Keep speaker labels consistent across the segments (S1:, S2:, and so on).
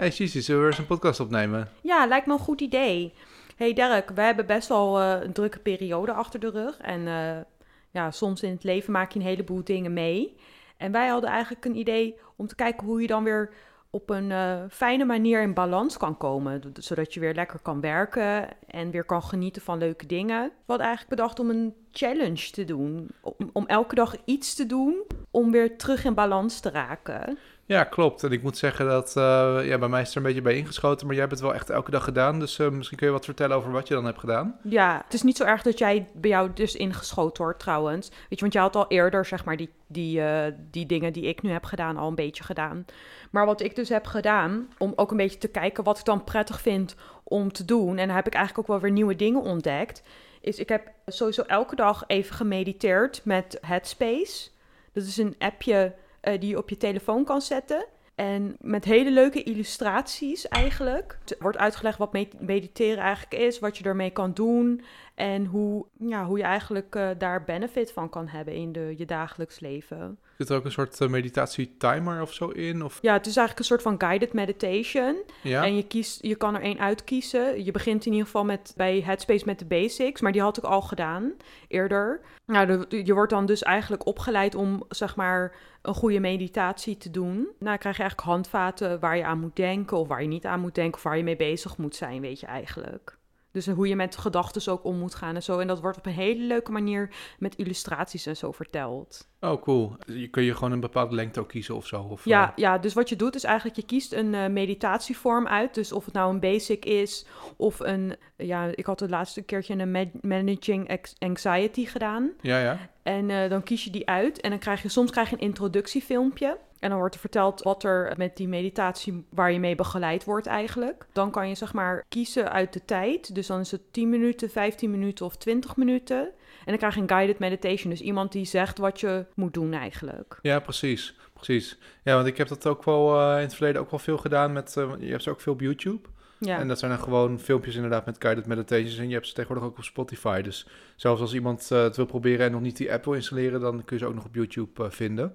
S1: Hey Cici, zullen we eens een podcast opnemen?
S2: Ja, lijkt me een goed idee. Hey Dirk, we hebben best wel eh, een drukke periode achter de rug. En eh, ja, soms in het leven maak je een heleboel dingen mee. En wij hadden eigenlijk een idee om te kijken hoe je dan weer op een eh, fijne manier in balans kan komen. Zodat je weer lekker kan werken en weer kan genieten van leuke dingen. We hadden eigenlijk bedacht om een challenge te doen. Om, om elke dag iets te doen om weer terug in balans te raken.
S1: Ja, klopt. En ik moet zeggen dat, eh, ja, bij mij is er een beetje bij ingeschoten, maar jij hebt het wel echt elke dag gedaan. Dus eh, misschien kun je wat vertellen over wat je dan hebt gedaan.
S2: Ja, het is niet zo erg dat jij bij jou dus ingeschoten wordt trouwens. Weet je, want jij had al eerder zeg maar die, die, eh, die dingen die ik nu heb gedaan al een beetje gedaan. Maar wat ik dus heb gedaan, om ook een beetje te kijken wat ik dan prettig vind om te doen. En dan heb ik eigenlijk ook wel weer nieuwe dingen ontdekt. Is ik heb sowieso elke dag even gemediteerd met Headspace. Dat is een appje die je op je telefoon kan zetten. En met hele leuke illustraties eigenlijk. Het wordt uitgelegd wat me- mediteren eigenlijk is, wat je ermee kan doen. En hoe, ja, hoe je eigenlijk eh, daar benefit van kan hebben in de, je dagelijks leven.
S1: Zit er ook een soort uh, meditatie-timer of zo in? Of...
S2: Ja, het is eigenlijk een soort van guided meditation.
S1: Ja?
S2: En je, kiest, je kan er één uitkiezen. Je begint in ieder geval met, bij Headspace met de basics, maar die had ik al gedaan eerder. Nou, de- je wordt dan dus eigenlijk opgeleid om, zeg maar, een goede meditatie te doen. Nou, dan krijg je eigenlijk handvaten waar je aan moet denken, of waar je niet aan moet denken, of waar je mee bezig moet zijn, weet je eigenlijk. Dus hoe je met gedachten ook om moet gaan en zo. En dat wordt op een hele leuke manier met illustraties en zo verteld.
S1: Oh, cool. Je kun je gewoon een bepaalde lengte ook kiezen of zo? Of,
S2: Ja,
S1: eh,
S2: ja, dus wat je doet is eigenlijk, je kiest een eh, meditatievorm uit. Dus of het nou een basic is of een, ja, ik had het laatste keertje een ma- managing anxiety gedaan.
S1: ja, ja.
S2: En eh, dan kies je die uit en dan krijg je, soms krijg je een introductiefilmpje. En dan wordt er verteld wat er met die meditatie, waar je mee begeleid wordt eigenlijk. Dan kan je zeg maar kiezen uit de tijd. Dus dan is het 10 minuten, 15 minuten of 20 minuten. En dan krijg je een guided meditation. Dus iemand die zegt wat je moet doen eigenlijk.
S1: Ja, precies. Precies. Ja, want ik heb dat ook wel eh, in het verleden ook wel veel gedaan met... eh, je hebt ze ook veel op YouTube.
S2: Ja.
S1: En dat zijn dan gewoon filmpjes inderdaad met guided meditations. En je hebt ze tegenwoordig ook op Spotify. Dus zelfs als iemand eh, het wil proberen en nog niet die app wil installeren... dan kun je ze ook nog op YouTube vinden.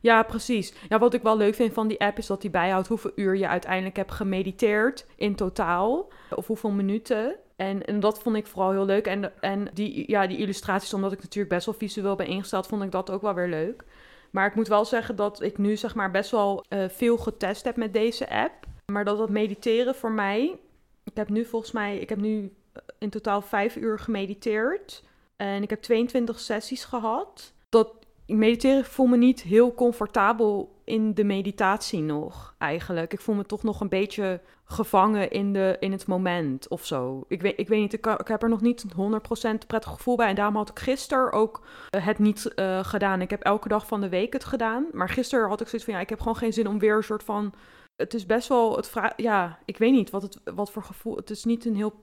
S2: Ja, precies. Ja, wat ik wel leuk vind van die app is dat die bijhoudt hoeveel uur je uiteindelijk hebt gemediteerd in totaal. Of hoeveel minuten. En, en dat vond ik vooral heel leuk. En, en die, ja, die illustraties, omdat ik natuurlijk best wel visueel ben ingesteld, vond ik dat ook wel weer leuk. Maar ik moet wel zeggen dat ik nu zeg maar best wel eh, veel getest heb met deze app. Maar dat dat mediteren voor mij... Ik heb nu volgens mij... Ik heb nu eh, in totaal vijf uur gemediteerd. En ik heb 22 sessies gehad. Dat ik mediteren ik voel me niet heel comfortabel in de meditatie nog, eigenlijk. Ik voel me toch nog een beetje gevangen in, de, in het moment of zo. Ik weet, ik weet niet, ik, heb er nog niet 100% prettig gevoel bij. En daarom had ik gisteren ook eh, het niet eh, gedaan. Ik heb elke dag van de week het gedaan. Maar gisteren had ik zoiets van, ja, ik heb gewoon geen zin om weer een soort van... Het is best wel, het vra- ja, ik weet niet wat, het, wat voor gevoel... Het is niet een heel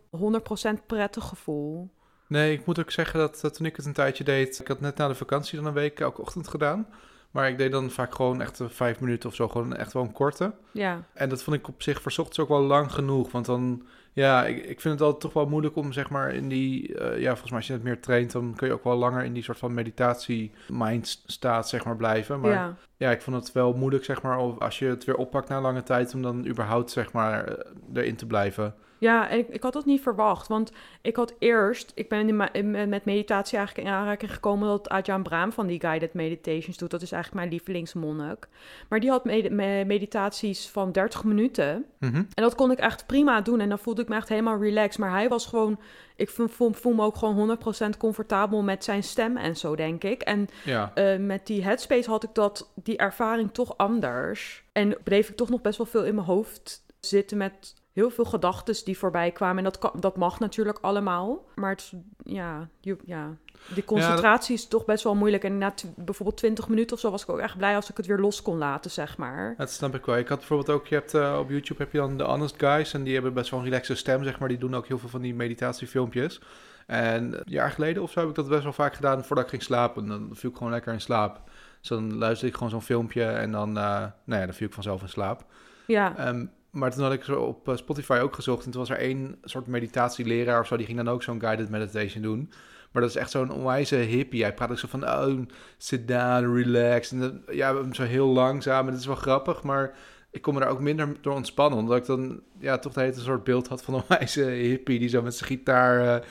S2: 100% prettig gevoel.
S1: Nee, ik moet ook zeggen dat toen ik het een tijdje deed... Ik had net na de vakantie dan een week elke ochtend gedaan. Maar ik deed dan vaak gewoon echt eh, vijf minuten of zo. Gewoon echt wel een korte.
S2: Ja,
S1: En dat vond ik op zich voor ochtends ook wel lang genoeg. Want dan, ja, ik, ik vind het altijd toch wel moeilijk om zeg maar in die, eh, ja, volgens mij als je het meer traint, dan kun je ook wel langer in die soort van meditatie-mind staat, zeg maar, blijven. Maar ja.
S2: ja.
S1: ik vond het wel moeilijk, zeg maar, als je het weer oppakt na lange tijd, om dan überhaupt, zeg maar, eh, erin te blijven.
S2: Ja, en ik, ik had dat niet verwacht. Want ik had eerst, ik ben in ma- in- met meditatie eigenlijk in aanraking gekomen dat Ajahn Brahm van die guided meditations doet. Dat is eigenlijk mijn lievelingsmonnik. Maar die had med- me- meditaties van 30 minuten.
S1: Mhm.
S2: En dat kon ik echt prima doen. En dan voelde ik me echt helemaal relaxed. Maar hij was gewoon, ik voel, me ook gewoon 100% comfortabel met zijn stem en zo, denk ik. En
S1: Ja.
S2: eh, met die headspace had ik dat, die ervaring toch anders. En bleef ik toch nog best wel veel in mijn hoofd zitten met heel veel gedachten die voorbij kwamen. En dat, kan, dat mag natuurlijk allemaal. Maar het, ja, je, ja, die concentratie is toch best wel moeilijk. En na bijvoorbeeld 20 minuten of zo was ik ook echt blij als ik het weer los kon laten, zeg maar.
S1: Dat snap ik wel. Ik had bijvoorbeeld ook, je hebt eh, op YouTube heb je dan de Honest Guys en die hebben best wel een relaxe stem, zeg maar. Die doen ook heel veel van die meditatiefilmpjes. En een jaar geleden of zo heb ik dat best wel vaak gedaan voordat ik ging slapen. Dan viel ik gewoon lekker in slaap. Dus dan luisterde ik gewoon zo'n filmpje en dan, eh, nou ja, dan viel ik vanzelf in slaap.
S2: Ja,
S1: Ehm, maar toen had ik zo op eh, Spotify ook gezocht en toen was er één soort meditatieleraar of zo, die ging dan ook zo'n guided meditation doen. Maar dat is echt zo'n onwijze hippie. Hij praat ook zo van, oh, sit down, relax. En dat- ja, zo heel langzaam. En dat is wel grappig, maar ik kon me daar ook minder door ontspannen. Omdat ik dan ja, toch de hele soort beeld had van een wijze hippie die zo met zijn gitaar... eh,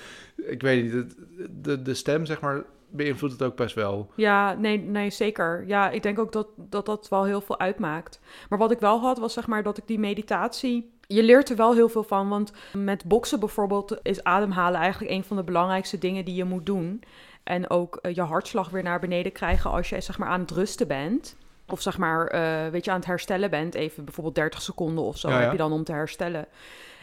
S1: ik weet niet, de, de stem zeg maar beïnvloedt het ook best wel.
S2: Ja, nee, nee, zeker. Ja, ik denk ook dat, dat dat wel heel veel uitmaakt. Maar wat ik wel had, was zeg maar dat ik die meditatie... Je leert er wel heel veel van, want met boksen bijvoorbeeld is ademhalen eigenlijk een van de belangrijkste dingen die je moet doen. En ook eh, je hartslag weer naar beneden krijgen als je zeg maar aan het rusten bent. Of zeg maar, eh, weet je, aan het herstellen bent. Even bijvoorbeeld 30 seconden of zo
S1: Ja, ja.
S2: heb je dan om te herstellen.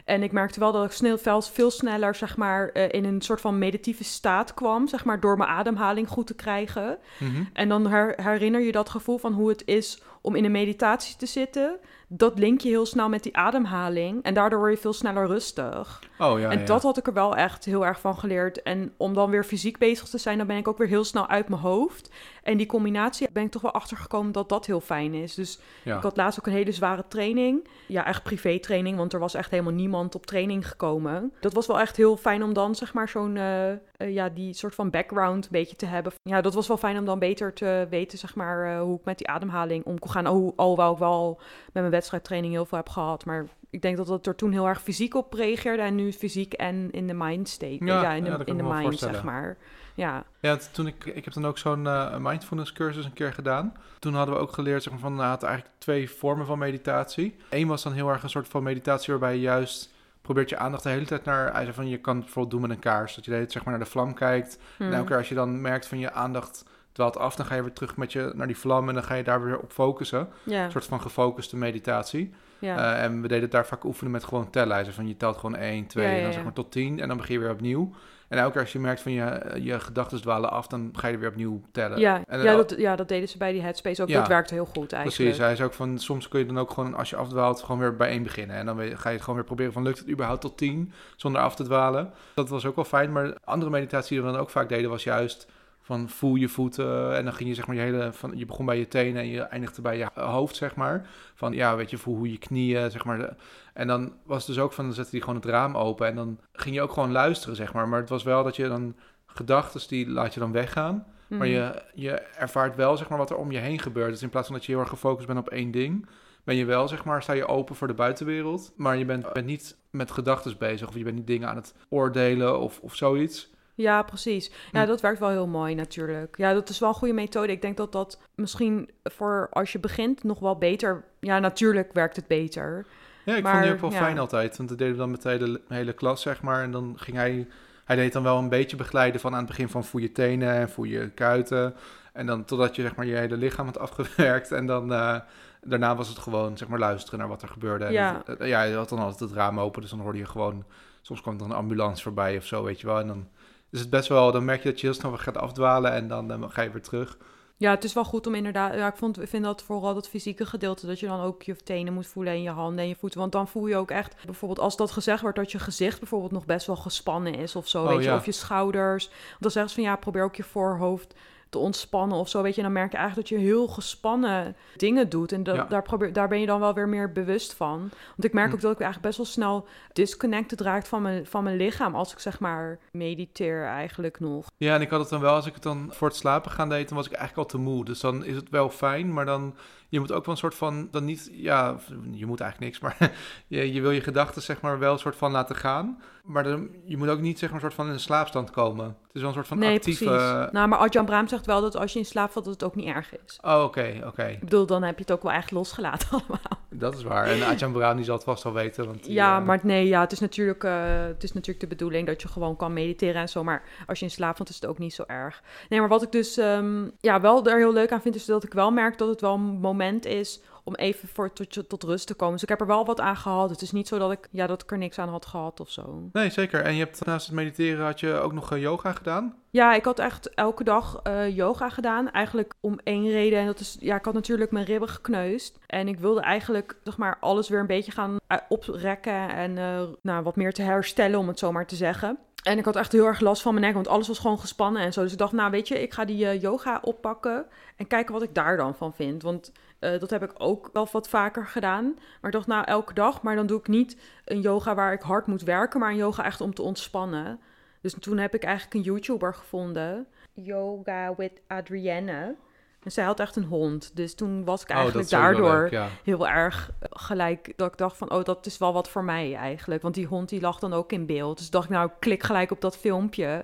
S2: En ik merkte wel dat ik snel, veel, veel sneller zeg maar, eh, in een soort van meditieve staat kwam. Zeg maar, door mijn ademhaling goed te krijgen.
S1: Mhm.
S2: En dan her- herinner je dat gevoel van hoe het is om in een meditatie te zitten. Dat link je heel snel met die ademhaling. En daardoor word je veel sneller rustig.
S1: Oh ja,
S2: en
S1: ja.
S2: dat had ik er wel echt heel erg van geleerd. En om dan weer fysiek bezig te zijn, dan ben ik ook weer heel snel uit mijn hoofd. En die combinatie ben ik toch wel achtergekomen dat dat heel fijn is. Dus
S1: ja.
S2: ik had laatst ook een hele zware training. Ja, echt privé training, want er was echt helemaal niemand op training gekomen. Dat was wel echt heel fijn om dan zeg maar zo'n, eh, eh, ja, die soort van background een beetje te hebben. Ja, dat was wel fijn om dan beter te weten zeg maar eh, hoe ik met die ademhaling om kon gaan. Al- Alhoewel ik wel met mijn wedstrijdtraining heel veel heb gehad, maar ik denk dat het er toen heel erg fysiek op reageerde en nu fysiek en in de mind state.
S1: Ja,
S2: Ja, in de,
S1: dat
S2: in de mind zeg maar. Ja,
S1: Ja, toen ik, ik heb dan ook zo'n eh, mindfulness cursus een keer gedaan. Toen hadden we ook geleerd zeg maar, van, nou, het eigenlijk twee vormen van meditatie. Eén was dan heel erg een soort van meditatie waarbij je juist probeert je aandacht de hele tijd naar, van, je kan het bijvoorbeeld doen met een kaars, dat je de hele tijd zeg maar naar de vlam kijkt. En
S2: Hm.
S1: elke keer als je dan merkt van je aandacht dwaalt af, dan ga je weer terug met je naar die vlam en dan ga je daar weer op focussen.
S2: ja,
S1: Een soort van gefocuste meditatie.
S2: ja.
S1: Eh, en we deden het daar vaak oefenen met gewoon zei van je telt gewoon 1, 2
S2: Ja,
S1: en dan zeg maar tot 10 en dan begin je weer opnieuw. En elke keer als je merkt van je, je gedachten dwalen af, dan ga je er weer opnieuw tellen.
S2: ja,
S1: En,
S2: ja, dat, ja, dat deden ze bij die Headspace ook.
S1: Ja,
S2: dat werkte heel goed eigenlijk.
S1: Precies, hij zei ook van soms kun je dan ook gewoon als je afdwaalt gewoon weer bij één beginnen. En dan ga je het gewoon weer proberen van lukt het überhaupt tot 10 zonder af te dwalen. Dat was ook wel fijn, maar andere meditatie die we dan ook vaak deden was juist van voel je voeten en dan ging je zeg maar je hele van je begon bij je tenen en je eindigde bij je hoofd zeg maar van ja weet je voel hoe je knieën zeg maar en dan was het dus ook van dan zette hij gewoon het raam open en dan ging je ook gewoon luisteren zeg maar maar het was wel dat je dan gedachten die laat je dan weggaan maar
S2: Mhm.
S1: je, je ervaart wel zeg maar, wat er om je heen gebeurt. Dus in plaats van dat je heel erg gefocust bent op één ding, ben je wel, zeg maar, sta je open voor de buitenwereld. Maar je bent, bent niet met gedachten bezig of je bent niet dingen aan het oordelen of, of zoiets.
S2: Ja, precies. Ja,
S1: Hm.
S2: dat werkt wel heel mooi natuurlijk. Ja, dat is wel een goede methode. Ik denk dat dat misschien voor als je begint nog wel beter... Ja, natuurlijk werkt het beter.
S1: Ja, ik
S2: Maar,
S1: vond die ook wel
S2: ja.
S1: fijn altijd. Want dat deden we dan met de hele, klas, zeg maar. En dan ging hij... Hij deed dan wel een beetje begeleiden van aan het begin van voel je tenen en voel je kuiten. En dan totdat je zeg maar je hele lichaam had afgewerkt. En dan eh, daarna was het gewoon zeg maar luisteren naar wat er gebeurde. En
S2: Ja.
S1: eh, ja, je had dan altijd het raam open, dus dan hoorde je gewoon... Soms kwam er een ambulance voorbij of zo, weet je wel. En dan is het best wel... Dan merk je dat je heel snel weer gaat afdwalen en dan ga je weer terug.
S2: Ja, het is wel goed om inderdaad... Ja, ik, vond, vind dat vooral dat fysieke gedeelte... dat je dan ook je tenen moet voelen en je handen en je voeten. Want dan voel je ook echt... Bijvoorbeeld als dat gezegd wordt dat je gezicht bijvoorbeeld nog best wel gespannen is of zo.
S1: Oh,
S2: weet je, of je schouders. Dan zeggen ze van ja, probeer ook je voorhoofd te ontspannen of zo. Weet je, dan merk je eigenlijk dat je heel gespannen dingen doet. En dat,
S1: Ja.
S2: daar, probeer, daar ben je dan wel weer meer bewust van. Want ik merk
S1: Hm.
S2: ook dat ik eigenlijk best wel snel disconnected raakt van mijn, van mijn lichaam. Als ik zeg maar mediteer eigenlijk nog.
S1: Ja, en ik had het dan wel, als ik het dan voor het slapen gaan deed, dan was ik eigenlijk al te moe. Dus dan is het wel fijn, maar dan, je moet ook wel een soort van, dan niet, ja, je moet eigenlijk niks, maar je, je wil je gedachten zeg maar wel een soort van laten gaan. Maar dan, je moet ook niet zeg maar een soort van in een slaapstand komen. Het is wel een soort van
S2: nee,
S1: actieve...
S2: precies. Nou, maar Adjan Braam zegt wel dat als je in slaap valt, dat het ook niet erg is.
S1: Oh, oké, oké.
S2: Ik bedoel, dan heb je het ook wel echt losgelaten allemaal.
S1: Dat is waar. En Adjan Brown, die zal het vast wel weten. Want die,
S2: Ja,
S1: eh,
S2: maar nee, ja, het is, natuurlijk, eh, het is natuurlijk de bedoeling dat je gewoon kan mediteren en zo. Maar als je in slaap valt, is het ook niet zo erg. Nee, maar wat ik dus ehm, ja, wel er heel leuk aan vind, is dat ik wel merk dat het wel een moment is om even voor, tot, tot rust te komen. Dus ik heb er wel wat aan gehad. Het is niet zo dat ik, ja, dat ik er niks aan had gehad of zo.
S1: Nee, zeker. En je hebt naast het mediteren had je ook nog eh, yoga gedaan?
S2: Ja, ik had echt elke dag eh, yoga gedaan. Eigenlijk om één reden. En dat is, ja, ik had natuurlijk mijn ribben gekneusd. En ik wilde eigenlijk, zeg maar, alles weer een beetje gaan eh, oprekken. En nou, wat meer te herstellen, om het zo maar te zeggen. En ik had echt heel erg last van mijn nek, want alles was gewoon gespannen en zo. Dus ik dacht, nou weet je, ik ga die yoga oppakken en kijken wat ik daar dan van vind. Want eh, dat heb ik ook wel wat vaker gedaan. Maar dacht, nou elke dag, maar dan doe ik niet een yoga waar ik hard moet werken, maar een yoga echt om te ontspannen. Dus toen heb ik eigenlijk een YouTuber gevonden, Yoga with Adrienne. En zij had echt een hond. Dus toen was ik
S1: Oh,
S2: eigenlijk daardoor
S1: leuk, ja.
S2: heel erg eh, gelijk dat ik dacht van, oh, dat is wel wat voor mij eigenlijk. Want die hond die lag dan ook in beeld. Dus dacht ik, nou, ik klik gelijk op dat filmpje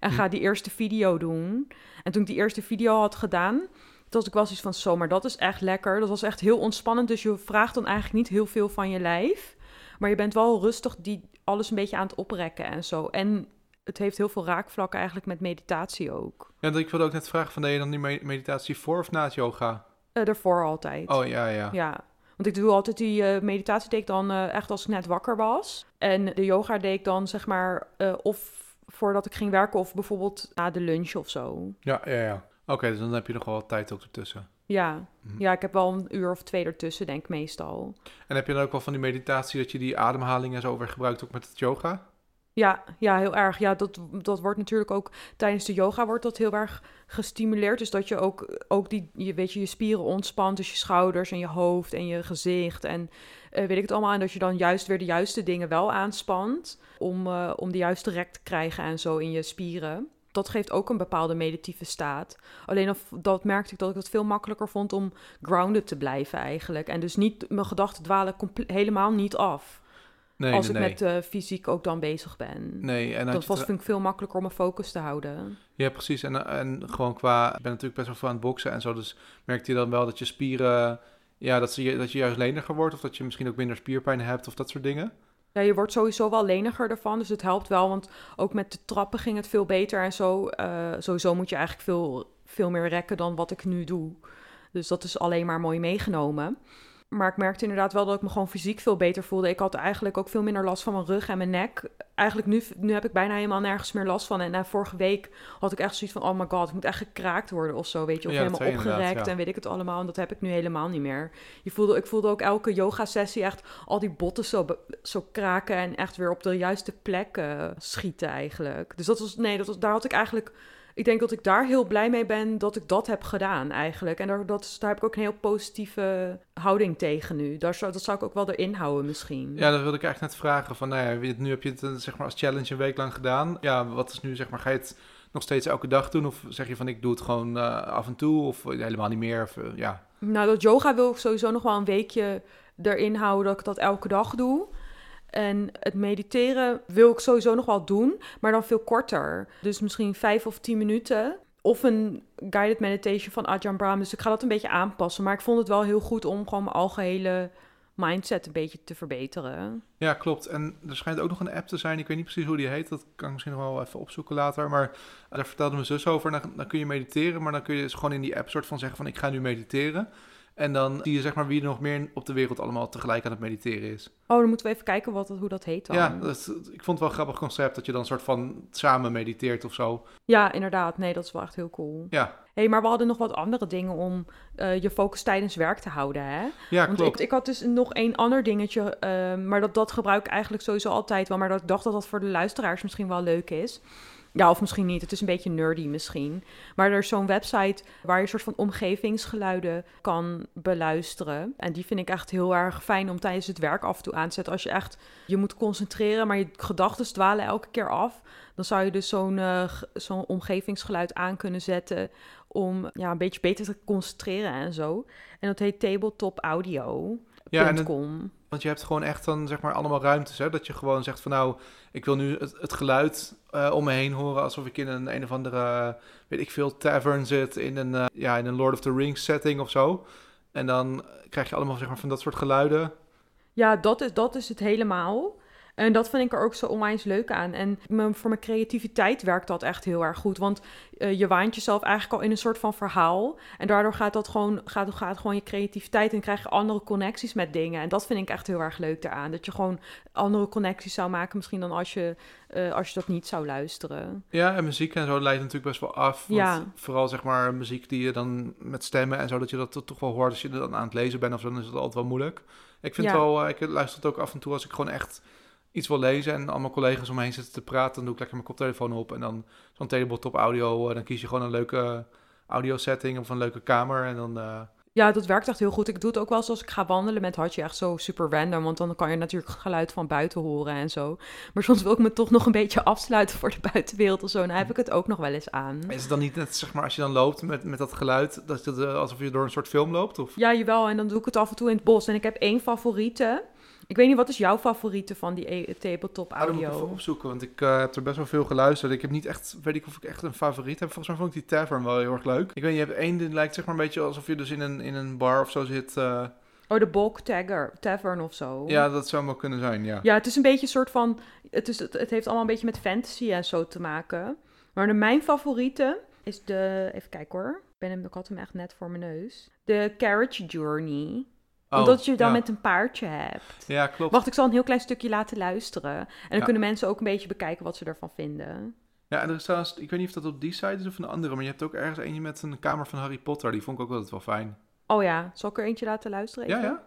S2: en
S1: Hm.
S2: ga die eerste video doen. En toen ik die eerste video had gedaan, was ik wel zoiets van, zo, maar dat is echt lekker. Dat was echt heel ontspannend. Dus je vraagt dan eigenlijk niet heel veel van je lijf. Maar je bent wel rustig die alles een beetje aan het oprekken en zo. En het heeft heel veel raakvlakken eigenlijk met meditatie ook.
S1: Ja, ik wilde ook net vragen, van deed je dan die me- meditatie voor of na het yoga?
S2: Eh daarvoor altijd.
S1: Oh, ja, ja.
S2: Ja, want ik doe altijd die eh, meditatie deed ik dan eh, echt als ik net wakker was. En de yoga deed ik dan zeg maar of voordat ik ging werken of bijvoorbeeld na de lunch of zo.
S1: Ja, ja, ja. Oké, dus dan heb je nog wel tijd ook ertussen.
S2: Ja.
S1: Mhm.
S2: ja, ik heb wel een uur of twee ertussen denk ik meestal.
S1: En heb je dan ook wel van die meditatie dat je die ademhaling en zo weer gebruikt ook met het yoga?
S2: Ja, ja, heel erg. Ja, dat, dat wordt natuurlijk ook tijdens de yoga wordt dat heel erg gestimuleerd. Dus dat je ook, ook die, je, weet je, je spieren ontspant. Dus je schouders en je hoofd en je gezicht en eh, weet ik het allemaal. En dat je dan juist weer de juiste dingen wel aanspant. Om, eh, om de juiste rek te krijgen en zo in je spieren. Dat geeft ook een bepaalde meditieve staat. Alleen of, dat merkte ik dat ik het veel makkelijker vond om grounded te blijven eigenlijk. En dus niet, mijn gedachten dwalen helemaal niet af.
S1: Nee,
S2: als
S1: nee,
S2: ik
S1: nee.
S2: met eh, fysiek ook dan bezig ben.
S1: Nee, en
S2: Dat was, vind ik veel makkelijker om mijn focus te houden.
S1: Ja, precies. En, en gewoon qua... Ik ben natuurlijk best wel veel aan het boksen en zo, dus merkte je dan wel dat je spieren... Ja, dat, ze, dat je juist leniger wordt of dat je misschien ook minder spierpijn hebt of dat soort dingen?
S2: Ja, je wordt sowieso wel leniger ervan, dus het helpt wel. Want ook met de trappen ging het veel beter en zo. eh, sowieso moet je eigenlijk veel, veel meer rekken dan wat ik nu doe. Dus dat is alleen maar mooi meegenomen. Maar ik merkte inderdaad wel dat ik me gewoon fysiek veel beter voelde. Ik had eigenlijk ook veel minder last van mijn rug en mijn nek. Eigenlijk nu, nu heb ik bijna helemaal nergens meer last van. En na vorige week had ik echt zoiets van... oh my god, ik moet echt gekraakt worden of zo, weet je. Of
S1: Ja,
S2: helemaal opgerekt
S1: ja.
S2: en weet ik het allemaal. En dat heb ik nu helemaal niet meer. Je voelde, ik voelde ook elke yoga-sessie echt al die botten zo, zo kraken... en echt weer op de juiste plek eh, schieten eigenlijk. Dus dat was, nee, dat was, daar had ik eigenlijk... Ik denk dat ik daar heel blij mee ben dat ik dat heb gedaan eigenlijk. En daar, dat, daar heb ik ook een heel positieve houding tegen nu. Daar zou, dat zou ik ook wel erin houden misschien.
S1: Ja, dat wilde ik eigenlijk net vragen. Van, nou ja, nu heb je het eh, zeg maar als challenge een week lang gedaan. Ja, wat is nu, zeg maar, ga je het nog steeds elke dag doen? Of zeg je van, ik doe het gewoon eh, af en toe? Of helemaal niet meer? Of, eh, ja.
S2: Nou, dat yoga wil ik sowieso nog wel een weekje erin houden dat ik dat elke dag doe. En het mediteren wil ik sowieso nog wel doen, maar dan veel korter. Dus misschien vijf of tien minuten. Of een guided meditation van Ajahn Brahm. Dus ik ga dat een beetje aanpassen. Maar ik vond het wel heel goed om gewoon mijn algehele mindset een beetje te verbeteren.
S1: ja, klopt. En er schijnt ook nog een app te zijn. Ik weet niet precies hoe die heet. Dat kan ik misschien nog wel even opzoeken later. Maar daar vertelde mijn zus over. Dan, dan kun je mediteren, maar dan kun je dus gewoon in die app soort van zeggen van, ik ga nu mediteren. En dan zie je zeg maar wie er nog meer op de wereld allemaal tegelijk aan het mediteren is.
S2: Oh, dan moeten we even kijken wat, hoe dat heet dan.
S1: Ja, dat is- ik vond het wel een grappig concept dat je dan soort van samen mediteert of zo.
S2: Ja, inderdaad. Nee, dat is wel echt heel cool.
S1: Ja,
S2: hey, maar we hadden nog wat andere dingen om eh, je focus tijdens werk te houden, hè?
S1: ja
S2: Want
S1: klopt.
S2: ik, ik had dus nog één ander dingetje, eh, maar dat, dat gebruik ik eigenlijk sowieso altijd wel. Maar dat ik dacht dat dat voor de luisteraars misschien wel leuk is. Ja, of misschien niet. Het is een beetje nerdy misschien. Maar er is zo'n website waar je een soort van omgevingsgeluiden kan beluisteren. En die vind ik echt heel erg fijn om tijdens het werk af en toe aan te zetten. Als je echt je moet concentreren, maar je gedachten dwalen elke keer af. Dan zou je dus zo'n eh, zo'n omgevingsgeluid aan kunnen zetten om ja, een beetje beter te concentreren en zo. En dat heet Tabletop Audio.
S1: Ja, en het-
S2: .com.
S1: Want je hebt gewoon echt dan zeg maar allemaal ruimtes. Hè? Dat je gewoon zegt van nou, ik wil nu het, geluid eh, om me heen horen alsof ik in een een of andere, weet ik veel, tavern zit. In een, eh, ja, in een Lord of the Rings setting of zo. En dan krijg je allemaal zeg maar van dat soort geluiden.
S2: Ja, dat is, dat is het helemaal. En dat vind ik er ook zo onwijs leuk aan. En voor mijn creativiteit werkt dat echt heel erg goed. Want eh, je waant jezelf eigenlijk al in een soort van verhaal. En daardoor gaat dat gewoon, gaat, gaat gewoon je creativiteit en krijg je andere connecties met dingen. En dat vind ik echt heel erg leuk daaraan. Dat je gewoon andere connecties zou maken, misschien dan als je, eh, als je dat niet zou luisteren.
S1: Ja, en muziek en zo leidt natuurlijk best wel af. Want
S2: Ja.
S1: Vooral zeg maar muziek die je dan met stemmen en zo, dat je dat to- toch wel hoort als je er dan aan het lezen bent of zo, dan is het altijd wel moeilijk. Ik vind
S2: Ja.
S1: wel, eh, ik luister het ook af en toe als ik gewoon echt iets wil lezen en allemaal collega's om me heen zitten te praten, dan doe ik lekker mijn koptelefoon op en dan zo'n tabletop audio, eh, dan kies je gewoon een leuke audio setting of een leuke kamer en dan, eh,
S2: Ja, dat werkt echt heel goed. Ik doe het ook wel eens als ik ga wandelen met Hartje. Echt zo super random, want dan kan je natuurlijk geluid van buiten horen en zo. Maar soms wil ik me toch nog een beetje afsluiten voor de buitenwereld of zo. En dan heb ik het ook nog wel eens aan.
S1: Is het dan niet net, zeg maar, als je dan loopt met, met dat geluid, dat het eh, alsof je door een soort film loopt? Of?
S2: Ja, jawel. En dan doe ik het af en toe in het bos. En ik heb één favoriete. Ik weet niet, wat is jouw favoriete van die e- tabletop
S1: Ah, dan moet ik
S2: audio?
S1: even opzoeken, want ik eh, heb er best wel veel geluisterd. Ik heb niet echt, weet ik of ik echt een favoriet heb. Volgens mij vond ik die Tavern wel heel erg leuk. Ik weet niet, je hebt één die lijkt zeg maar een beetje alsof je dus in een, in een bar of zo zit. eh.
S2: Oh, de Bulk Tagger, Tavern of zo.
S1: Ja, dat zou wel kunnen zijn, ja.
S2: Ja, het is een beetje een soort van... Het, is, het, het heeft allemaal een beetje met fantasy en zo te maken. Maar de, mijn favoriete is de... Even kijken hoor. Ik, ben hem, ik had hem echt net voor mijn neus. De Carriage Journey.
S1: Oh,
S2: Omdat je dan
S1: ja.
S2: met een paardje hebt.
S1: Ja, klopt.
S2: Wacht, ik zal een heel klein stukje laten luisteren. En dan
S1: Ja.
S2: kunnen mensen ook een beetje bekijken wat ze ervan vinden.
S1: Ja, en er is trouwens, ik weet niet of dat op die site is of een andere, maar je hebt ook ergens eentje met een kamer van Harry Potter. Die vond ik ook altijd wel fijn.
S2: Oh ja, zal ik er eentje laten luisteren?
S1: Ja, ja.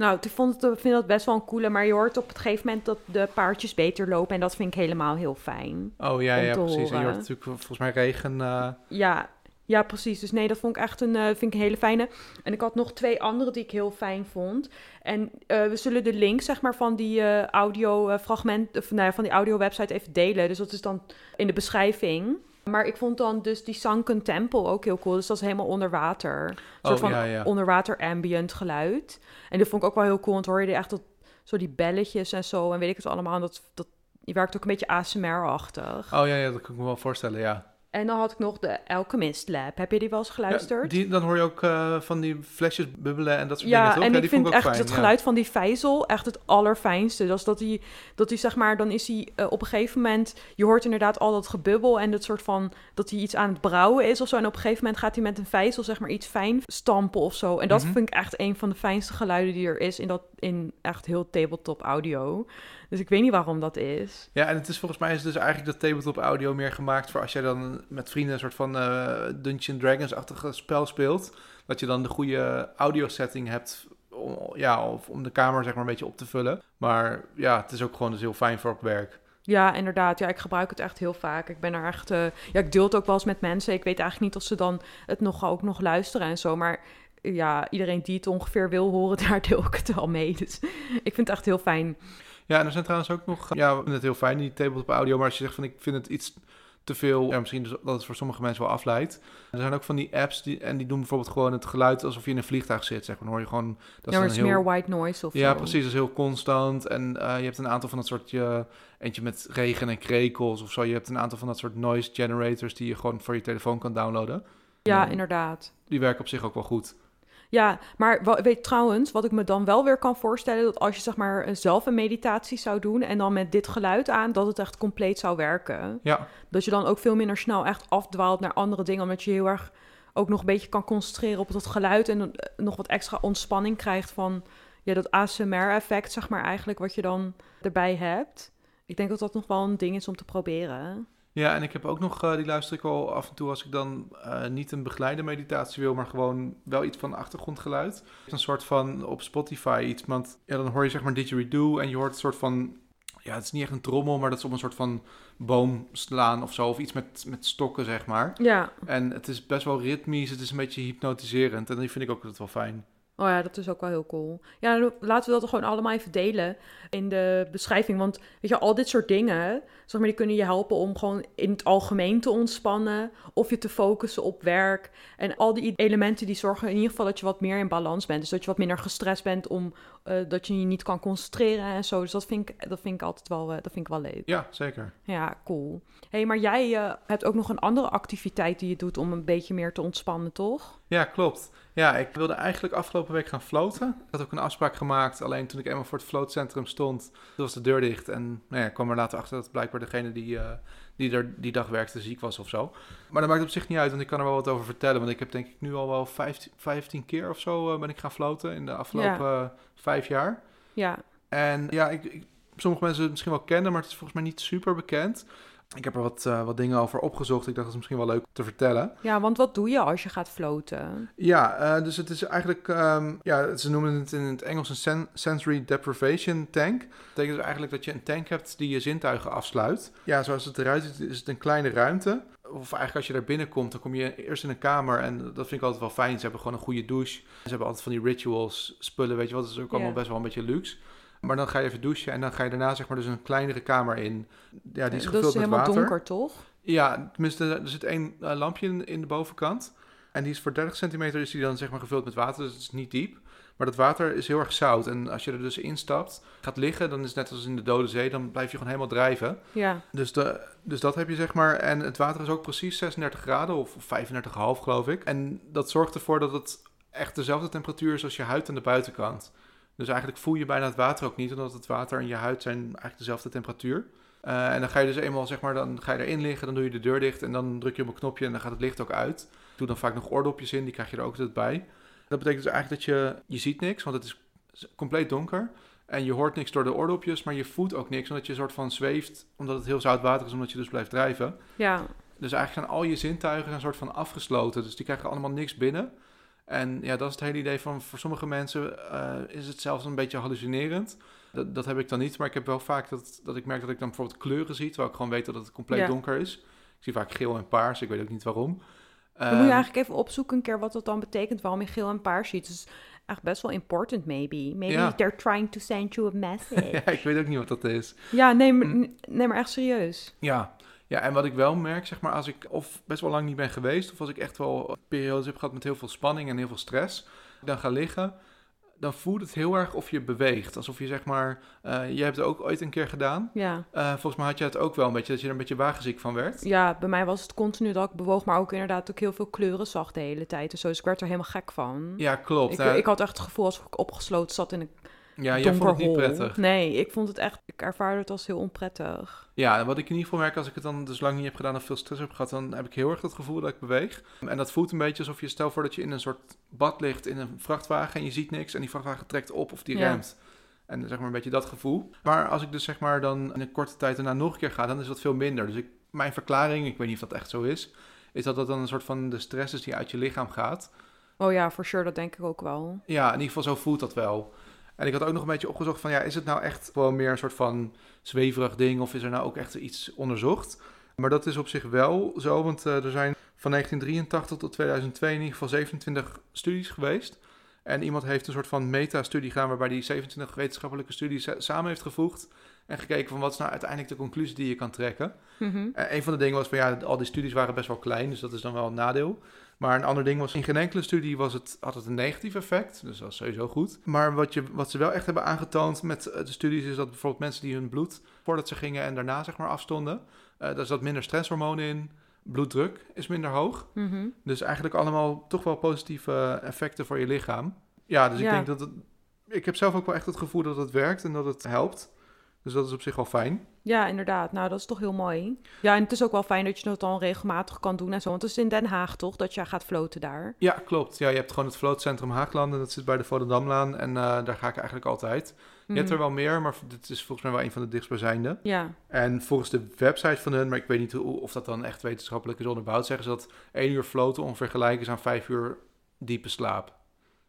S2: Nou, ik vond het, vind dat best wel een coole, maar je hoort op het gegeven moment dat de paardjes beter lopen en dat vind ik helemaal heel fijn.
S1: Oh ja, ja, precies. En je hoort natuurlijk volgens mij regen. eh,
S2: Ja, ja, precies. Dus nee, dat vond ik echt een, eh, vind ik een hele fijne. En ik had nog twee andere die ik heel fijn vond. En eh, we zullen de link, zeg maar, van die eh, audio fragment, of nou ja, van die audio website even delen. Dus dat is dan in de beschrijving. Maar ik vond dan dus die Sunken Temple ook heel cool. Dus dat is helemaal onder water. Een soort
S1: Oh,
S2: van
S1: ja, ja.
S2: onderwater ambient geluid. En dat vond ik ook wel heel cool, want hoor je echt dat, zo die belletjes en zo. En weet ik het allemaal. En dat, dat, die werkt ook een beetje ASMR-achtig.
S1: Oh ja, ja, dat kan ik me wel voorstellen, ja.
S2: En dan had ik nog de Alchemist Lab. Heb je die wel eens geluisterd?
S1: Ja, die, dan hoor je ook eh, van die flesjes bubbelen en dat soort
S2: Ja,
S1: dingen, toch?
S2: en
S1: ja,
S2: ik vind
S1: ik
S2: echt
S1: fijn,
S2: het
S1: ja.
S2: geluid van die vijzel echt het allerfijnste. Dat is dat hij, dat hij zeg maar, dan is hij eh, op een gegeven moment... Je hoort inderdaad al dat gebubbel en het soort van... Dat hij iets aan het brouwen is of zo. En op een gegeven moment gaat hij met een vijzel zeg maar iets fijn stampen of zo. En dat
S1: Mhm.
S2: vind ik echt een van de fijnste geluiden die er is in, dat, in echt heel tabletop audio. Dus ik weet niet waarom dat is.
S1: Ja, en het is volgens mij is dus eigenlijk dat tabletop audio meer gemaakt voor als jij dan met vrienden een soort van eh Dungeon Dragons-achtige spel speelt. Dat je dan de goede audio setting hebt om, ja, of om de kamer zeg maar een beetje op te vullen. Maar ja, het is ook gewoon dus heel fijn voor op werk.
S2: Ja, inderdaad. Ja, ik gebruik het echt heel vaak. Ik ben er echt... eh, ja, ik deel het ook wel eens met mensen. Ik weet eigenlijk niet of ze dan het nog, ook nog luisteren en zo. Maar ja, iedereen die het ongeveer wil horen, daar deel ik het wel mee. Dus ik vind het echt heel fijn.
S1: Ja, en er zijn trouwens ook nog, ja, we vinden het heel fijn, die tabletop audio. Maar als je zegt van ik vind het iets te veel, ja, misschien dus dat het voor sommige mensen wel afleidt. Er zijn ook van die apps die, en die doen bijvoorbeeld gewoon het geluid alsof je in een vliegtuig zit. Zeg maar, dan hoor je gewoon. Dat
S2: ja, maar
S1: is
S2: het
S1: dan
S2: is
S1: heel...
S2: meer white noise of
S1: Ja,
S2: zo.
S1: precies. Dat is heel constant. En eh, je hebt een aantal van dat soort... Je, eentje met regen en krekels of zo. Je hebt een aantal van dat soort noise generators... die je gewoon voor je telefoon kan downloaden.
S2: Ja. inderdaad.
S1: Die werken op zich ook wel goed.
S2: Ja, maar weet trouwens, wat ik me dan wel weer kan voorstellen... dat als je zeg maar eh, zelf een meditatie zou doen... en dan met dit geluid aan, dat het echt compleet zou werken.
S1: Ja,
S2: Dat je dan ook veel minder snel echt afdwaalt naar andere dingen. Omdat je heel erg ook nog een beetje kan concentreren op dat geluid. En eh, nog wat extra ontspanning krijgt van ja, dat ASMR-effect, zeg maar eigenlijk, wat je dan erbij hebt. Ik denk dat dat nog wel een ding is om te proberen.
S1: Ja en ik heb ook nog... eh, die luister ik al af en toe als ik dan eh, niet een begeleide meditatie wil... maar gewoon wel iets van achtergrondgeluid. Een soort van op Spotify iets. Want ja, dan hoor je zeg maar didgeridoo... en je hoort een soort van... Ja, het is niet echt een trommel... maar dat is op een soort van boom slaan of zo. Of iets met, met stokken, zeg maar.
S2: Ja,
S1: En het is best wel ritmisch, het is een beetje hypnotiserend. En die vind ik ook altijd wel fijn.
S2: Oh ja, dat is ook wel heel cool. Ja, laten we dat gewoon allemaal even delen in de beschrijving. Want weet je, al dit soort dingen, zeg maar, die kunnen je helpen om gewoon in het algemeen te ontspannen. Of je te focussen op werk. En al die elementen die zorgen in ieder geval dat je wat meer in balans bent. Dus dat je wat minder gestrest bent om eh, dat je je niet kan concentreren en zo. Dus dat vind ik, dat vind ik altijd wel, eh, dat vind ik wel leuk.
S1: Ja, zeker.
S2: Ja, cool. hey, maar jij eh, hebt ook nog een andere activiteit die je doet om een beetje meer te ontspannen, toch?
S1: Ja, klopt. Ja, ik wilde eigenlijk afgelopen week gaan floten. Ik had ook een afspraak gemaakt. Alleen toen ik eenmaal voor het floatcentrum stond, was de deur dicht. En nou ja, ik kwam er later achter dat blijkbaar degene die, die er die dag werkte ziek was of zo. Maar dat maakt op zich niet uit, want ik kan er wel wat over vertellen. Want ik heb denk ik nu al wel 15, 15 keer of zo uh, ben ik gaan floten in de afgelopen ja. vijf jaar.
S2: Ja.
S1: En ja, ik, ik, sommige mensen het misschien wel kennen, maar het is volgens mij niet super bekend. Ik heb er wat, uh, wat dingen over opgezocht. Ik dacht, dat is misschien wel leuk te vertellen.
S2: Ja, want wat doe je als je gaat floten?
S1: Ja, uh, dus het is eigenlijk... Um, ja, ze noemen het in het Engels een sen sensory deprivation tank. Dat betekent dus eigenlijk dat je een tank hebt die je zintuigen afsluit. Ja, zoals het eruit ziet, is het een kleine ruimte. Of eigenlijk als je daar binnenkomt, dan kom je eerst in een kamer. En dat vind ik altijd wel fijn. Ze hebben gewoon een goede douche. Ze hebben altijd van die rituals, spullen, weet je wat. Dat is ook allemaal yeah. best wel een beetje luxe. Maar dan ga je even douchen en dan ga je daarna zeg maar dus een kleinere kamer in. Ja, die is gevuld
S2: dat is
S1: met
S2: helemaal
S1: water.
S2: donker, toch?
S1: Ja, tenminste, er zit één uh, lampje in, in, de bovenkant. En die is voor 30 centimeter is die dan zeg maar gevuld met water, dus het is niet diep. Maar dat water is heel erg zout. En als je er dus instapt, gaat liggen, dan is het net als in de Dode Zee, dan blijf je gewoon helemaal drijven.
S2: Ja.
S1: Dus, de, dus dat heb je zeg maar. En het water is ook precies 36 graden of 35,5 geloof ik. En dat zorgt ervoor dat het echt dezelfde temperatuur is als je huid aan de buitenkant. Dus eigenlijk voel je bijna het water ook niet, omdat het water en je huid zijn eigenlijk dezelfde temperatuur. Uh, en dan ga je dus eenmaal, zeg maar, dan ga je erin liggen, dan doe je de deur dicht en dan druk je op een knopje en dan gaat het licht ook uit. Doe dan vaak nog oordopjes in, die krijg je er ook altijd bij. Dat betekent dus eigenlijk dat je, je ziet niks, want het is compleet donker. En je hoort niks door de oordopjes, maar je voelt ook niks, omdat je een soort van zweeft, omdat het heel zout water is, omdat je dus blijft drijven.
S2: Ja.
S1: Dus eigenlijk zijn al je zintuigen een soort van afgesloten, dus die krijgen allemaal niks binnen. En ja, dat is het hele idee van voor sommige mensen uh, is het zelfs een beetje hallucinerend. Dat, dat heb ik dan niet, maar ik heb wel vaak dat, dat ik merk dat ik dan bijvoorbeeld kleuren zie, terwijl ik gewoon weet dat het compleet
S2: Ja.
S1: donker is. Ik zie vaak geel en paars, ik weet ook niet waarom.
S2: Dan moet je
S1: Ehm,
S2: eigenlijk even opzoeken een keer wat dat dan betekent, waarom je geel en paars ziet. Dus echt best wel important, maybe. Maybe
S1: Ja.
S2: they're trying to send you a message.
S1: ja, ik weet ook niet wat dat is.
S2: ja, nee, maar-
S1: Mm.
S2: nee, maar echt serieus.
S1: Ja. Ja, en wat ik wel merk, zeg maar, als ik of best wel lang niet ben geweest, of als ik echt wel periodes heb gehad met heel veel spanning en heel veel stress, dan ga liggen, dan voelt het heel erg of je beweegt. Alsof je zeg maar, eh jij hebt het ook ooit een keer gedaan.
S2: Ja.
S1: Eh, volgens mij had je het ook wel een beetje, dat je er een beetje wagenziek van werd.
S2: ja, bij mij was het continu dat ik bewoog, maar ook inderdaad ik heel veel kleuren zag de hele tijd. Dus zo, dus ik werd er helemaal gek van.
S1: Ja, klopt.
S2: Ik,
S1: Nou,
S2: ik had echt het gevoel alsof ik opgesloten zat in een
S1: ja, jij
S2: donker
S1: vond het niet prettig.
S2: Nee, ik vond het echt, ik ervaarde het als heel onprettig.
S1: Ja, en wat ik in ieder geval merk als ik het dan dus lang niet heb gedaan of veel stress heb gehad, dan heb ik heel erg het gevoel dat ik beweeg. En dat voelt een beetje alsof je, stel voor dat je in een soort bad ligt in een vrachtwagen en je ziet niks en die vrachtwagen trekt op of die
S2: Ja.
S1: remt. En zeg maar een beetje dat gevoel. Maar als ik dus zeg maar dan in een korte tijd daarna nog een keer ga, dan is dat veel minder. Dus ik, mijn verklaring, ik weet niet of dat echt zo is, is dat dat dan een soort van de stress is die uit je lichaam gaat.
S2: Oh ja, for sure, dat denk ik ook wel.
S1: Ja, in ieder geval zo voelt dat wel. En ik had ook nog een beetje opgezocht van, ja, is het nou echt gewoon meer een soort van zweverig ding of is er nou ook echt iets onderzocht? Maar dat is op zich wel zo, want eh, er zijn van 1983 tot 2002 in ieder geval 27 studies geweest. En iemand heeft een soort van meta-studie gedaan waarbij die 27 wetenschappelijke studies sa- samen heeft gevoegd. En gekeken van wat is nou uiteindelijk de conclusie die je kan trekken. Eh, een van de dingen was van ja, al die studies waren best wel klein, dus dat is dan wel een nadeel. Maar een ander ding was, in geen enkele studie was het, had het een negatief effect, dus dat is sowieso goed. Maar wat, je, wat ze wel echt hebben aangetoond met eh, de studies is dat bijvoorbeeld mensen die hun bloed voordat ze gingen en daarna zeg maar afstonden, eh daar zat minder stresshormonen in, bloeddruk is minder hoog.
S2: Mhm.
S1: Dus eigenlijk allemaal toch wel positieve effecten voor je lichaam. Ja, dus ik denk dat het, ik heb zelf ook wel echt het gevoel dat het werkt en dat het helpt. Dus dat is op zich wel fijn.
S2: Ja, inderdaad. Nou, dat is toch heel mooi. Ja, en het is ook wel fijn dat je dat dan regelmatig kan doen en zo. Want het is in Den Haag toch, dat je gaat floten daar.
S1: Ja, klopt. Ja, je hebt gewoon het vlootcentrum Haaglanden. Dat zit bij de Volendamlaan. En eh, daar ga ik eigenlijk altijd. Je hebt er
S2: Mhm.
S1: wel meer, maar dit is volgens mij wel een van de dichtstbijzijnde.
S2: Ja,
S1: En volgens de website van hun, maar ik weet niet hoe, of dat dan echt wetenschappelijk is onderbouwd, zeggen ze dat één uur floten ongeveer gelijk is aan vijf uur diepe slaap.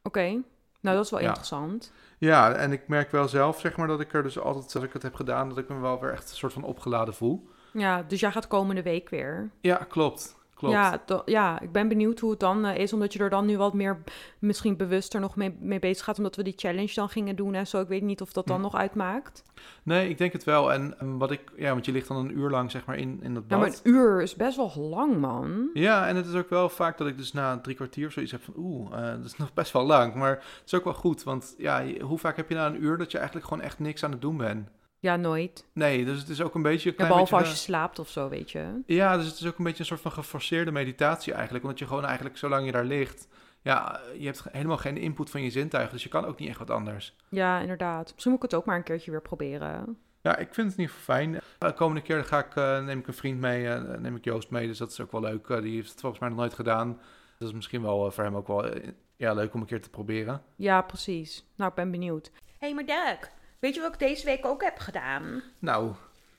S2: oké. Nou, dat is wel
S1: Ja.
S2: interessant.
S1: Ja, en ik merk wel zelf, zeg maar, dat ik er dus altijd, als ik het heb gedaan, dat ik me wel weer echt een soort van opgeladen voel.
S2: Ja, dus jij gaat komende week weer.
S1: Ja, klopt. Klopt.
S2: Ja, ja, ik ben benieuwd hoe het dan eh, is, omdat je er dan nu wat meer misschien bewuster nog mee, mee bezig gaat, omdat we die challenge dan gingen doen en zo. Ik weet niet of dat dan
S1: Hm.
S2: nog uitmaakt.
S1: Nee, ik denk het wel. En wat ik, ja, want je ligt dan een uur lang, zeg maar, in, in dat
S2: Ja,
S1: bad.
S2: maar een uur is best wel lang, man.
S1: Ja, en het is ook wel vaak dat ik dus na drie kwartier of zoiets heb van... Oeh, eh, dat is nog best wel lang. Maar het is ook wel goed, want ja, hoe vaak heb je na een uur dat je eigenlijk gewoon echt niks aan het doen bent?
S2: Ja, nooit.
S1: Nee, dus het is ook een beetje... Een
S2: Ja,
S1: klein
S2: behalve als
S1: beetje
S2: je slaapt of zo, weet je.
S1: Ja, dus het is ook een beetje een soort van geforceerde meditatie eigenlijk. Omdat je gewoon eigenlijk, zolang je daar ligt... ja, je hebt helemaal geen input van je zintuigen, dus je kan ook niet echt wat anders.
S2: Ja, inderdaad. Misschien moet ik het ook maar een keertje weer proberen.
S1: Ja, ik vind het in ieder geval fijn. De komende keer ga ik, eh, neem ik een vriend mee, eh, neem ik Joost mee, dus dat is ook wel leuk. Eh, die heeft het volgens mij nog nooit gedaan. Dat is misschien wel eh, voor hem ook wel eh, ja, leuk om een keer te proberen.
S2: Ja, precies. Nou, ik ben benieuwd. Hé, hey, maar Dirk, weet je wat ik deze week ook heb gedaan?
S1: Nou,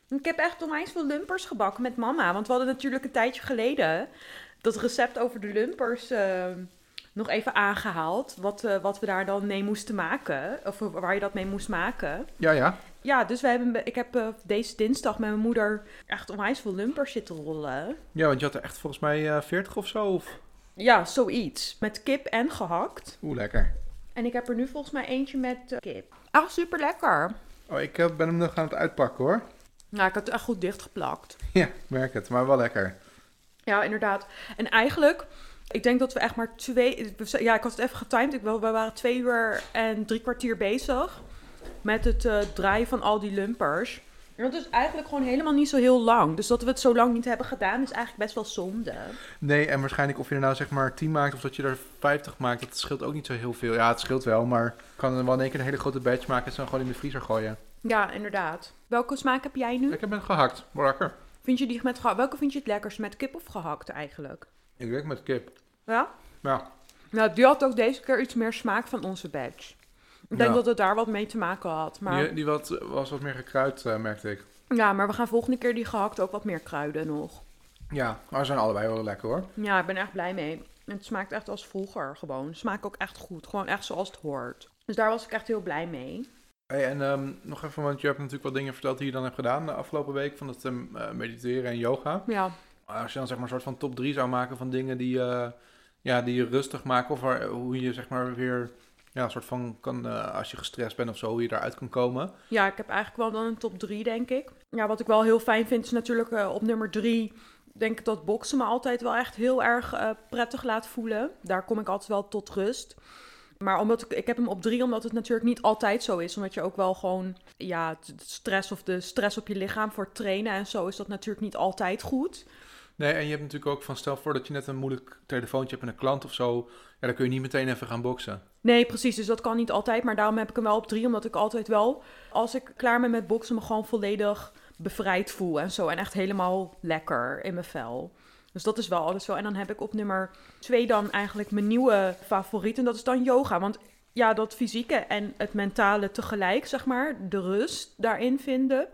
S2: Ik heb echt onwijs veel lumpers gebakken met mama. Want we hadden natuurlijk een tijdje geleden dat recept over de lumpers eh, nog even aangehaald. Wat, eh, wat we daar dan mee moesten maken. Of waar je dat mee moest maken.
S1: ja, ja.
S2: Ja, dus we hebben, ik heb eh, deze dinsdag met mijn moeder echt onwijs veel lumpers zitten rollen.
S1: Ja, want je had er echt volgens mij eh 40 of zo. Of...
S2: Ja, zoiets. Met kip en gehakt.
S1: Oeh, lekker.
S2: En ik heb er nu volgens mij eentje met eh, kip. Ah, super lekker.
S1: Oh, ik eh, ben hem nog aan het uitpakken hoor.
S2: Nou, ik had het echt goed dichtgeplakt.
S1: Ja, ik merk het, maar wel lekker.
S2: Ja, inderdaad. En eigenlijk, ik denk dat we echt maar twee... Ja, ik had het even getimed. Ik, we waren twee uur en drie kwartier bezig met het eh, draaien van al die lumpers. En dat is eigenlijk gewoon helemaal niet zo heel lang. Dus dat we het zo lang niet hebben gedaan, is eigenlijk best wel zonde.
S1: Nee, en waarschijnlijk of je er nou zeg maar 10 maakt of dat je er 50 maakt, dat scheelt ook niet zo heel veel. Ja, het scheelt wel, maar kan er wel in één keer een hele grote batch maken en ze dan gewoon in de vriezer gooien.
S2: Ja, inderdaad. Welke smaak heb jij nu?
S1: Ik heb het gehakt, lekker.
S2: Vind je die met gehakt? Welke vind je het lekkerst? Met kip of gehakt eigenlijk?
S1: Ik werk met kip.
S2: Ja?
S1: Ja,
S2: Nou, die had ook deze keer iets meer smaak van onze badge. Ik denk
S1: Ja.
S2: dat het daar wat mee te maken had. Maar...
S1: die, die wat, was wat meer gekruid, eh, merkte ik.
S2: Ja, maar we gaan volgende keer die gehakt ook wat meer kruiden nog.
S1: Ja, maar ze zijn allebei wel lekker hoor.
S2: Ja, ik ben echt blij mee. Het smaakt echt als vroeger gewoon. Het smaakt ook echt goed. Gewoon echt zoals het hoort. Dus daar was ik echt heel blij mee.
S1: Hey, en ehm, nog even, want je hebt natuurlijk wat dingen verteld die je dan hebt gedaan de afgelopen week van het ehm, eh, mediteren en yoga.
S2: Ja,
S1: Als je dan zeg maar een soort van top 3 zou maken van dingen die, eh, ja, die je rustig maken of waar, hoe je zeg maar weer ja, een soort van kan, eh, als je gestrest bent of zo, hoe je daaruit kan komen.
S2: ja ik heb eigenlijk wel dan een top 3, denk ik. Ja, wat ik wel heel fijn vind is natuurlijk eh, op nummer 3... denk ik dat boksen me altijd wel echt heel erg eh, prettig laat voelen. Daar kom ik altijd wel tot rust. Maar omdat ik, ik heb hem op drie, omdat het natuurlijk niet altijd zo is. Omdat je ook wel gewoon, ja, stress of de stress op je lichaam voor trainen en zo is dat natuurlijk niet altijd goed.
S1: Nee, en je hebt natuurlijk ook van stel voor dat je net een moeilijk telefoontje hebt met een klant of zo, ja, dan kun je niet meteen even gaan boksen.
S2: Nee, precies. Dus dat kan niet altijd. Maar daarom heb ik hem wel op drie. Omdat ik altijd wel, als ik klaar ben met boksen, me gewoon volledig bevrijd voel en zo. En echt helemaal lekker in mijn vel. Dus dat is wel alles zo. En dan heb ik op nummer twee dan eigenlijk mijn nieuwe favoriet. En dat is dan yoga. Want ja, dat fysieke en het mentale tegelijk, zeg maar. De rust daarin vinden.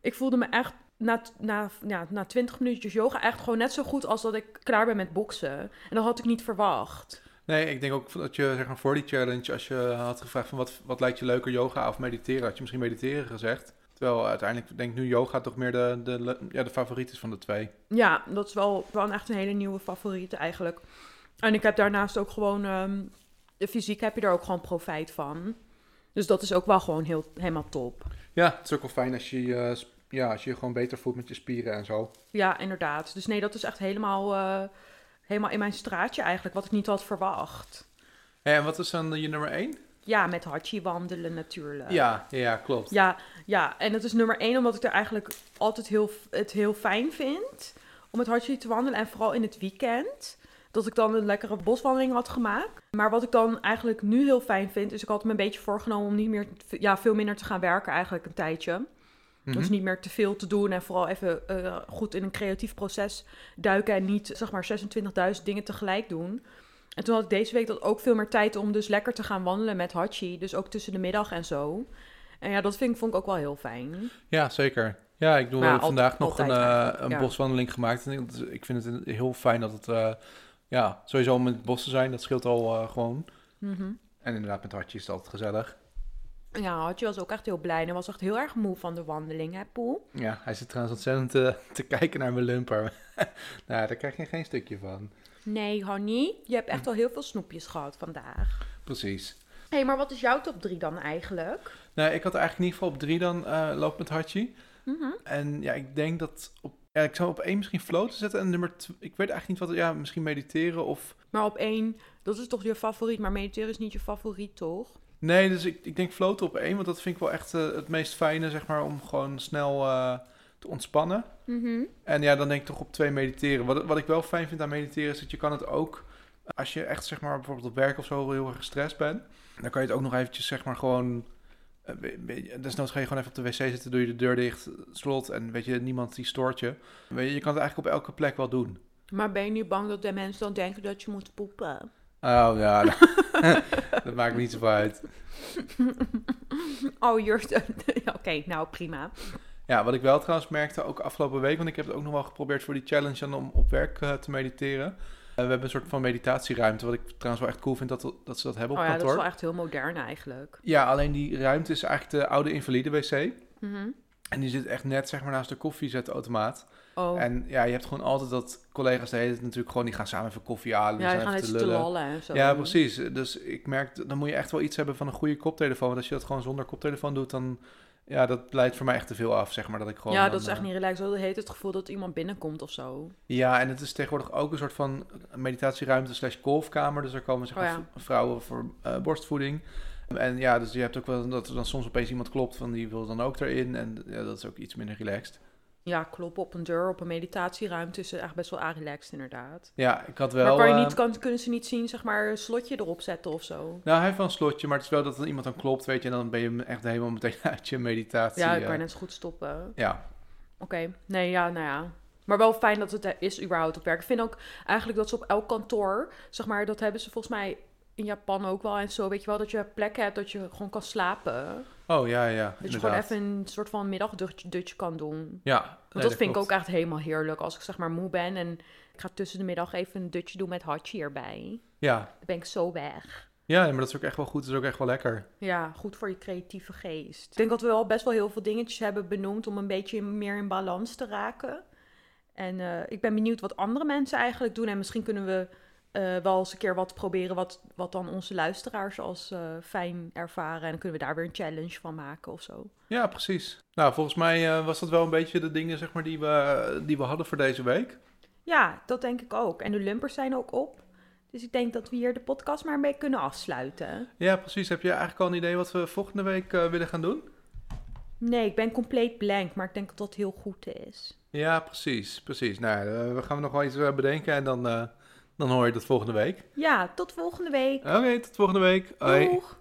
S2: Ik voelde me echt na, na, ja, na 20 minuutjes yoga echt gewoon net zo goed als dat ik klaar ben met boksen. En dat had ik niet verwacht.
S1: Nee, ik denk ook dat je zeg maar, voor die challenge, als je had gevraagd van wat, wat lijkt je leuker, yoga of mediteren, had je misschien mediteren gezegd. Terwijl uiteindelijk denk ik nu yoga toch meer de, de, ja, de favoriet is van de twee.
S2: Ja, dat is wel, wel echt een hele nieuwe favoriet eigenlijk. En ik heb daarnaast ook gewoon... ehm, de fysiek heb je er ook gewoon profijt van. Dus dat is ook wel gewoon heel, helemaal top.
S1: Ja, het is ook wel fijn als je, ja, als je je gewoon beter voelt met je spieren en zo.
S2: Ja, inderdaad. Dus nee, dat is echt helemaal, eh, helemaal in mijn straatje eigenlijk. Wat ik niet had verwacht.
S1: En wat is dan je nummer één?
S2: Ja, met Hachi wandelen natuurlijk.
S1: Ja, ja, klopt.
S2: Ja, ja, en dat is nummer één omdat ik er eigenlijk altijd heel, het heel fijn vind om met Hachi te wandelen. En vooral in het weekend. Dat ik dan een lekkere boswandeling had gemaakt. Maar wat ik dan eigenlijk nu heel fijn vind, is ik had me een beetje voorgenomen om niet meer, ja, veel minder te gaan werken eigenlijk een tijdje.
S1: Mhm.
S2: Dus niet meer te veel te doen en vooral even eh, goed in een creatief proces duiken en niet zeg maar 26.000 dingen tegelijk doen. En toen had ik deze week dat ook veel meer tijd om dus lekker te gaan wandelen met Hachi. Dus ook tussen de middag en zo. En ja, dat vind, vond ik ook wel heel fijn.
S1: Ja, zeker. Ja, ik hebben vandaag
S2: al-
S1: nog een,
S2: altijd
S1: eh, een
S2: ja.
S1: boswandeling gemaakt. En ik- ik vind het heel fijn dat het, eh, ja, sowieso om in het bos te zijn, dat scheelt al eh, gewoon.
S2: Mhm.
S1: En inderdaad, met hartje is het altijd gezellig.
S2: Ja, Hachi was ook echt heel blij. En hij was echt heel erg moe van de wandeling, hè, Poel?
S1: Ja, hij zit trouwens ontzettend te, te kijken naar mijn lumper. nou, daar krijg je geen stukje van.
S2: Nee, honey. Je hebt echt al heel veel snoepjes gehad vandaag.
S1: Precies.
S2: Hé, hey, maar wat is jouw top 3 dan eigenlijk?
S1: Nou, ik had eigenlijk in ieder geval op drie dan eh loop met Hachi.
S2: Mhm.
S1: En ja, ik denk dat op, ja, ik zou op één misschien floten zetten. En nummer twee, ik weet eigenlijk niet wat, ja, misschien mediteren of...
S2: Maar op één, dat is toch je favoriet. Maar mediteren is niet je favoriet, toch?
S1: Nee, dus ik, ik denk floten op één, want dat vind ik wel echt eh, het meest fijne, zeg maar, om gewoon snel eh, te ontspannen.
S2: Mhm.
S1: En ja, dan denk ik toch op twee mediteren. Wat, wat ik wel fijn vind aan mediteren is dat je kan het ook Als je echt zeg maar bijvoorbeeld op werk of zo heel erg gestrest bent, dan kan je het ook nog eventjes zeg maar gewoon... eh, Desnoods ga je gewoon even op de wc zitten, doe je de deur dicht, slot en weet je, niemand die stoort je. Weet je, je kan het eigenlijk op elke plek wel doen.
S2: Maar ben je niet bang dat de mensen dan denken dat je moet poepen?
S1: Oh ja, dat maakt niet zoveel uit.
S2: Oh. Ja, Oké, nou prima.
S1: Ja, wat ik wel trouwens merkte, ook afgelopen week, want ik heb het ook nog wel geprobeerd voor die challenge om op werk eh, te mediteren. Eh, we hebben een soort van meditatieruimte, wat ik trouwens wel echt cool vind dat, dat ze dat hebben op
S2: Oh ja, dat is
S1: kantoor.
S2: wel echt heel modern eigenlijk.
S1: Ja, alleen die ruimte is eigenlijk de oude invalide wc.
S2: Mhm.
S1: En die zit echt net zeg maar naast de koffiezetautomaat.
S2: Oh,
S1: En ja, je hebt gewoon altijd dat collega's de hele tijd natuurlijk gewoon, die gaan samen even koffie halen.
S2: ja,
S1: die even
S2: net
S1: te lullen.
S2: en zo.
S1: Ja, precies. Dus ik merk, dan moet je echt wel iets hebben van een goede koptelefoon. Want als je dat gewoon zonder koptelefoon doet, dan... Ja, dat leidt voor mij echt te veel af, zeg maar. Dat ik gewoon
S2: ja,
S1: dan,
S2: dat is echt
S1: eh,
S2: niet relaxed. Dat heet het gevoel dat iemand binnenkomt of zo.
S1: Ja, en het is tegenwoordig ook een soort van meditatieruimte slash golfkamer. Dus er komen zeg
S2: Oh ja.
S1: vrouwen voor eh, borstvoeding. En ja, dus je hebt ook wel dat er dan soms opeens iemand klopt van die wil dan ook erin. En ja, dat is ook iets minder relaxed.
S2: Ja, kloppen op een deur, op een meditatieruimte is echt best wel relaxed inderdaad.
S1: Ja, ik had wel...
S2: maar kan je
S1: eh,
S2: niet, kan, kunnen ze niet zien, zeg maar, een slotje erop zetten of zo?
S1: Nou, hij heeft wel een slotje, maar het is wel dat iemand dan klopt, weet je. En dan ben je echt helemaal meteen uit je meditatie.
S2: Ja, ik
S1: eh,
S2: kan net zo goed stoppen.
S1: Ja,
S2: Oké, nee, ja, nou ja. Maar wel fijn dat het is überhaupt op werk. Ik vind ook eigenlijk dat ze op elk kantoor, zeg maar, dat hebben ze volgens mij in Japan ook wel en zo, weet je wel, dat je plekken hebt dat je gewoon kan slapen.
S1: oh ja, ja,
S2: Dat je gewoon even een soort van middagdutje kan doen.
S1: Ja,
S2: Want
S1: nee,
S2: dat vind ik ook echt helemaal heerlijk. Als ik zeg maar moe ben en ik ga tussen de middag even een dutje doen met Hachi erbij.
S1: Ja.
S2: Dan ben ik zo weg.
S1: ja, maar dat is ook echt wel goed. Dat is ook echt wel lekker.
S2: Ja, goed voor je creatieve geest. Ik denk dat we wel best wel heel veel dingetjes hebben benoemd om een beetje meer in balans te raken. En eh, ik ben benieuwd wat andere mensen eigenlijk doen. En misschien kunnen we eh, wel eens een keer wat proberen wat, wat dan onze luisteraars als eh, fijn ervaren. En dan kunnen we daar weer een challenge van maken of zo.
S1: Ja, precies. Nou, volgens mij eh, was dat wel een beetje de dingen zeg maar, die, we, die we hadden voor deze week.
S2: Ja, dat denk ik ook. En de lumpers zijn ook op. Dus ik denk dat we hier de podcast maar beetje kunnen afsluiten.
S1: Ja, precies. Heb je eigenlijk al een idee wat we volgende week willen gaan doen?
S2: Nee, ik ben compleet blank, maar ik denk dat dat heel goed is.
S1: Ja, precies. Precies. Nou, we gaan nog wel iets bedenken en dan, dan hoor je dat volgende week.
S2: Ja, tot volgende week.
S1: Oké, tot volgende week. Hoi.
S2: Doeg!